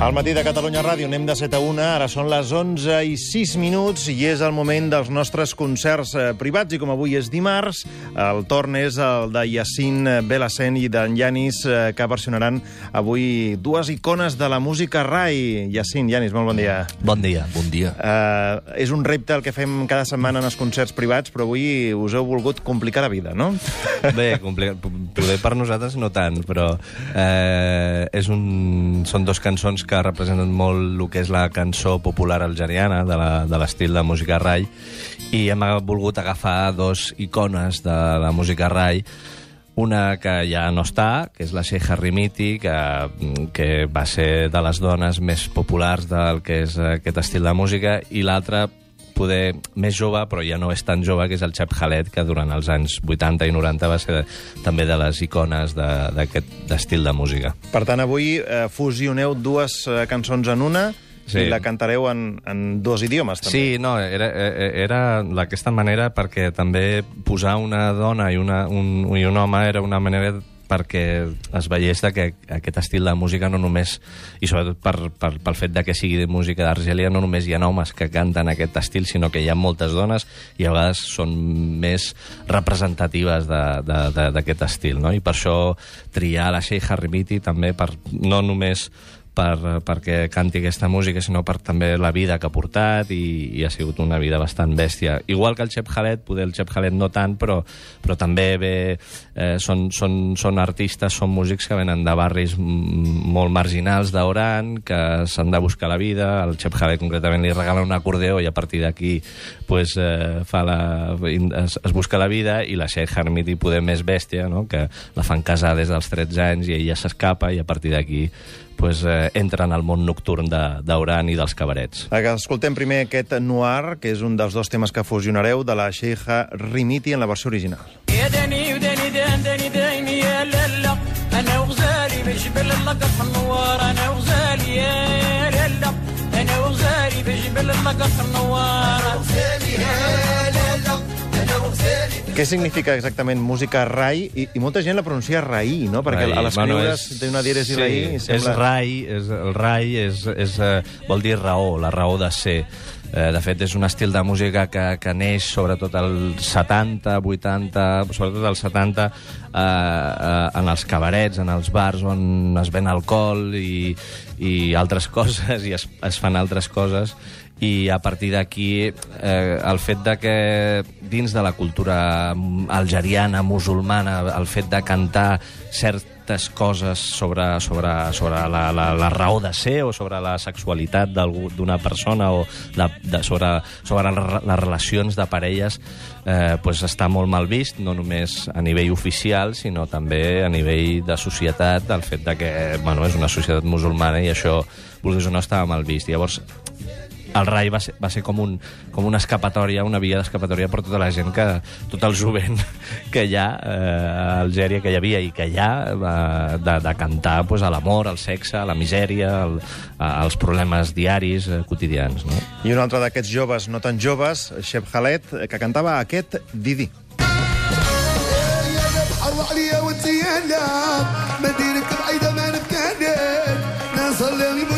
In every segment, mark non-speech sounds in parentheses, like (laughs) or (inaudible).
Al matí de Catalunya Ràdio anem de 7 a 1, ara són les 11 i 6 minuts i és el moment dels nostres concerts eh, privats i com avui és dimarts, el torn és el de Yacine Belacén i d'en Yanis eh, que versionaran avui dues icones de la música rai. Yacine, Yanis, molt bon dia. Bon dia, bon dia. Uh, és un repte el que fem cada setmana en els concerts privats, però avui us heu volgut complicar la vida, no? (laughs) Bé, complicat. Poder per nosaltres no tant, però eh, és un... són dos cançons que representen molt el que és la cançó popular algeriana, de l'estil de, de música rai, i hem volgut agafar dos icones de la música rai, una que ja no està, que és la Sheikha Rimiti, que, que va ser de les dones més populars del que és aquest estil de música, i l'altra poder més jove, però ja no és tan jove, que és el Chep Khaled, que durant els anys 80 i 90 va ser de, també de les icones d'aquest estil de música. Per tant, avui eh, fusioneu dues eh, cançons en una, Sí. I la cantareu en, en dos idiomes, també. Sí, no, era, eh, era d'aquesta manera perquè també posar una dona i, una, un, i un home era una manera perquè es veiés que aquest estil de música no només, i sobretot per, per, pel fet de que sigui de música d'Argèlia, no només hi ha homes que canten aquest estil, sinó que hi ha moltes dones i a vegades són més representatives d'aquest estil, no? I per això triar la Sheikha Rimiti també per no només per, perquè canti aquesta música, sinó per també la vida que ha portat i, i ha sigut una vida bastant bèstia. Igual que el Chep Khaled, poder el Chep Khaled no tant, però, però també ve, eh, són, són, són artistes, són músics que venen de barris molt marginals d'Oran, que s'han de buscar la vida. El Chep Khaled concretament li regala un acordeó i a partir d'aquí pues, eh, fa la, es, es busca la vida i la Sheikh Harmiti poder més bèstia, no? que la fan casar des dels 13 anys i ella s'escapa i a partir d'aquí pues, eh, entra en el món nocturn d'Auran i dels cabarets. Escoltem primer aquest Noir, que és un dels dos temes que fusionareu de la Sheikha Rimiti en la versió original. انا وغزالي بجبل اللقط النوار انا وغزالي يا لالا انا وغزالي بجبل اللقط النوار què significa exactament música rai? I, i molta gent la pronuncia raí, no? Perquè rai. a l'escriure's bueno, té una dièresi sí, raí... Sembla... És rai, és, el rai és, és, uh, vol dir raó, la raó de ser. Eh, de fet, és un estil de música que, que neix sobretot als 70, 80, sobretot als 70, eh, eh, en els cabarets, en els bars on es ven alcohol i, i altres (laughs) coses, i es, es fan altres coses, i a partir d'aquí eh, el fet de que dins de la cultura algeriana, musulmana, el fet de cantar certes coses sobre, sobre, sobre la, la, la raó de ser o sobre la sexualitat d'una persona o de, de, sobre, sobre les relacions de parelles eh, pues està molt mal vist, no només a nivell oficial, sinó també a nivell de societat, el fet de que bueno, és una societat musulmana i això, vulguis o no, estava mal vist. Llavors, el RAI va ser, va ser com, un, com una escapatòria, una via d'escapatòria per tota la gent, que tot el jovent que hi ha eh, a Algèria, que hi havia i que hi ha, eh, de, de cantar pues, a l'amor, al sexe, a la misèria, al, als problemes diaris, eh, quotidians. No? I un altre d'aquests joves, no tan joves, Shep Khaled, que cantava aquest Didi. مدينك بعيدة ما نتكلم ناس اللي يقول لكم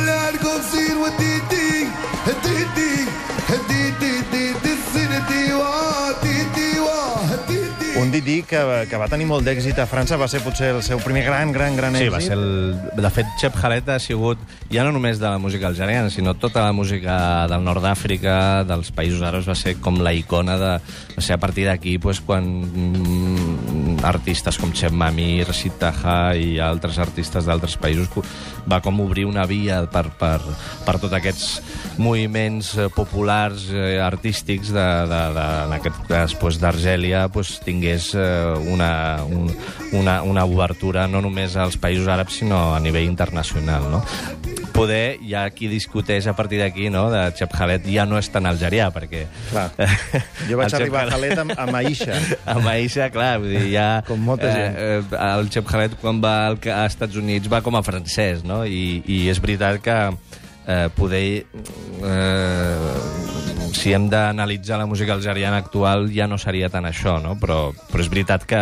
Un Didi que, que va tenir molt d'èxit a França, va ser potser el seu primer gran, gran, gran èxit. Sí, va ser el... De fet, Chep Khaled ha sigut, ja no només de la música algeriana, sinó tota la música del nord d'Àfrica, dels països àrabs, va ser com la icona de... Va ser a partir d'aquí, pues, quan mm, artistes com Chep Mami, Rashid Taha i altres artistes d'altres països va com obrir una via per, per, per tots aquests moviments eh, populars eh, artístics de, de, de, en aquest cas pues, d'Argèlia pues, tingués eh, una, un, una, una obertura no només als països àrabs sinó a nivell internacional. No? Poder hi ha qui discuteix a partir d'aquí, no?, de Chep Khaled ja no és tan algerià, perquè... Clar. (laughs) Jo vaig arribar a Khaled amb, amb Aisha. (laughs) amb Aisha, clar, vull dir, ja... Com molta eh, gent. Eh, el Chep Khaled, quan va als Estats Units, va com a francès, no?, i, i és veritat que eh, poder... Eh, si hem d'analitzar la música algeriana actual ja no seria tan això, no? Però, però és veritat que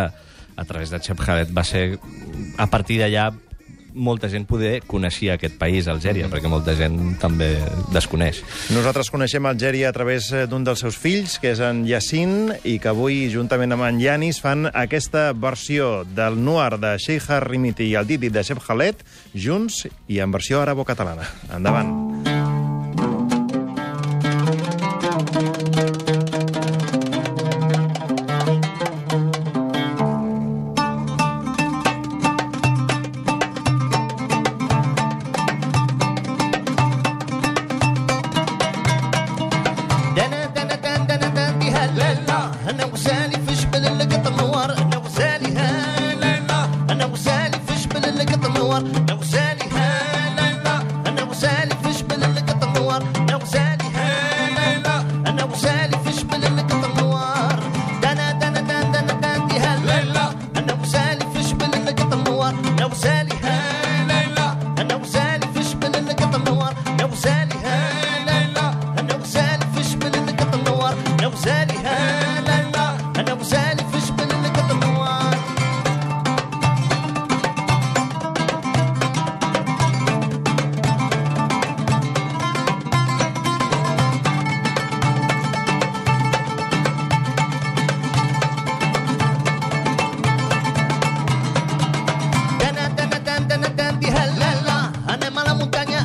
a través de Chep Khaled va ser... A partir d'allà molta gent poder coneixia aquest país, Algèria, perquè molta gent també desconeix. Nosaltres coneixem Algèria a través eh, d'un dels seus fills, que és en Yacine, i que avui, juntament amb en Yanis, fan aquesta versió del Noir de Sheikha Rimiti i el Didi de Shep Khaled, junts i en versió arabo-catalana. Endavant. أنا وسالي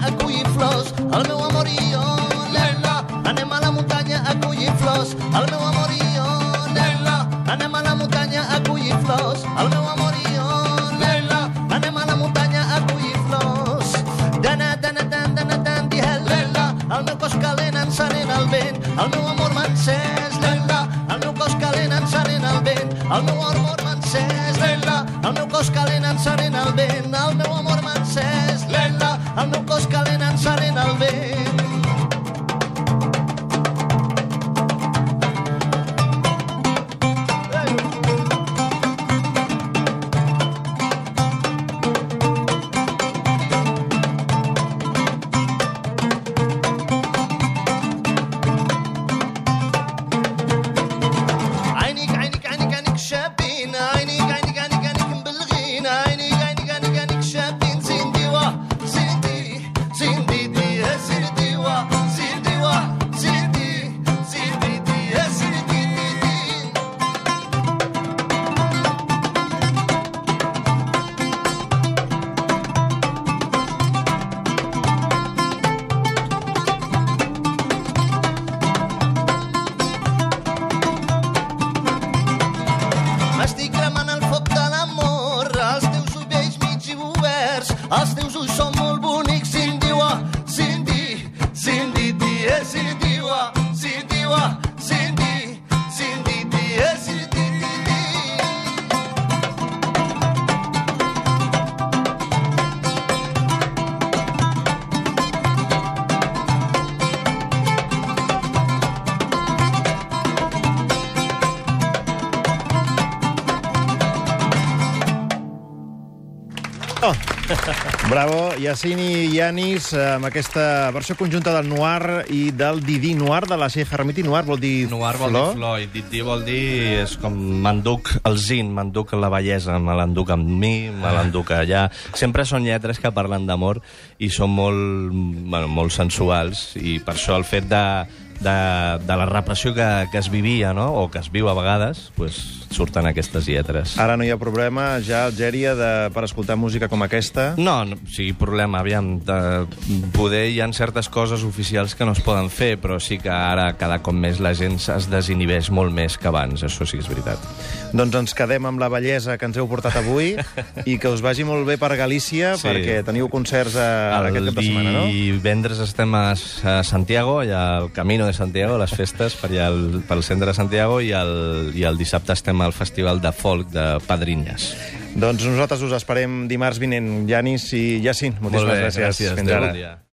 a collir flors, el meu amor i jo. Anem a la muntanya a collir flors, el meu amor i jo. Anem a la muntanya a collir flors, el meu amor. Anem a la muntanya. Dana, dana, dan, dana, dan, di. El meu cos vent, meu amor m'ha encès, lela. El meu cos calent encenent el vent, el meu amor (laughs) Bravo, Yassini i Yanis, eh, amb aquesta versió conjunta del Noir i del Didi Noir, de la Sheikha Ramiti. Noir vol dir Noir vol flor. dir flor i Didi vol dir... És com m'enduc el zin, m'enduc la bellesa, me l'enduc amb mi, me l'enduc allà. Sempre són lletres que parlen d'amor i són molt, bueno, molt sensuals i per això el fet de, de, de la repressió que, que es vivia, no?, o que es viu a vegades, pues, surten aquestes lletres. Ara no hi ha problema ja a Algèria de, per escoltar música com aquesta. No, no, sí, problema, aviam, de, poder hi ha certes coses oficials que no es poden fer, però sí que ara cada cop més la gent es desinhibeix molt més que abans, això sí que és veritat. Doncs ens quedem amb la bellesa que ens heu portat avui (laughs) i que us vagi molt bé per Galícia, Sí. perquè teniu concerts a, aquest cap de setmana, no? divendres estem a, a Santiago, allà al Camino de Santiago, a les festes, per allà al, pel centre de Santiago, i el, i el dissabte estem al Festival de Folk de Padrinyes. Doncs nosaltres us esperem dimarts vinent. Janis i Yacine, moltíssimes Molt bé, gràcies. gràcies. Fins ara. bon dia.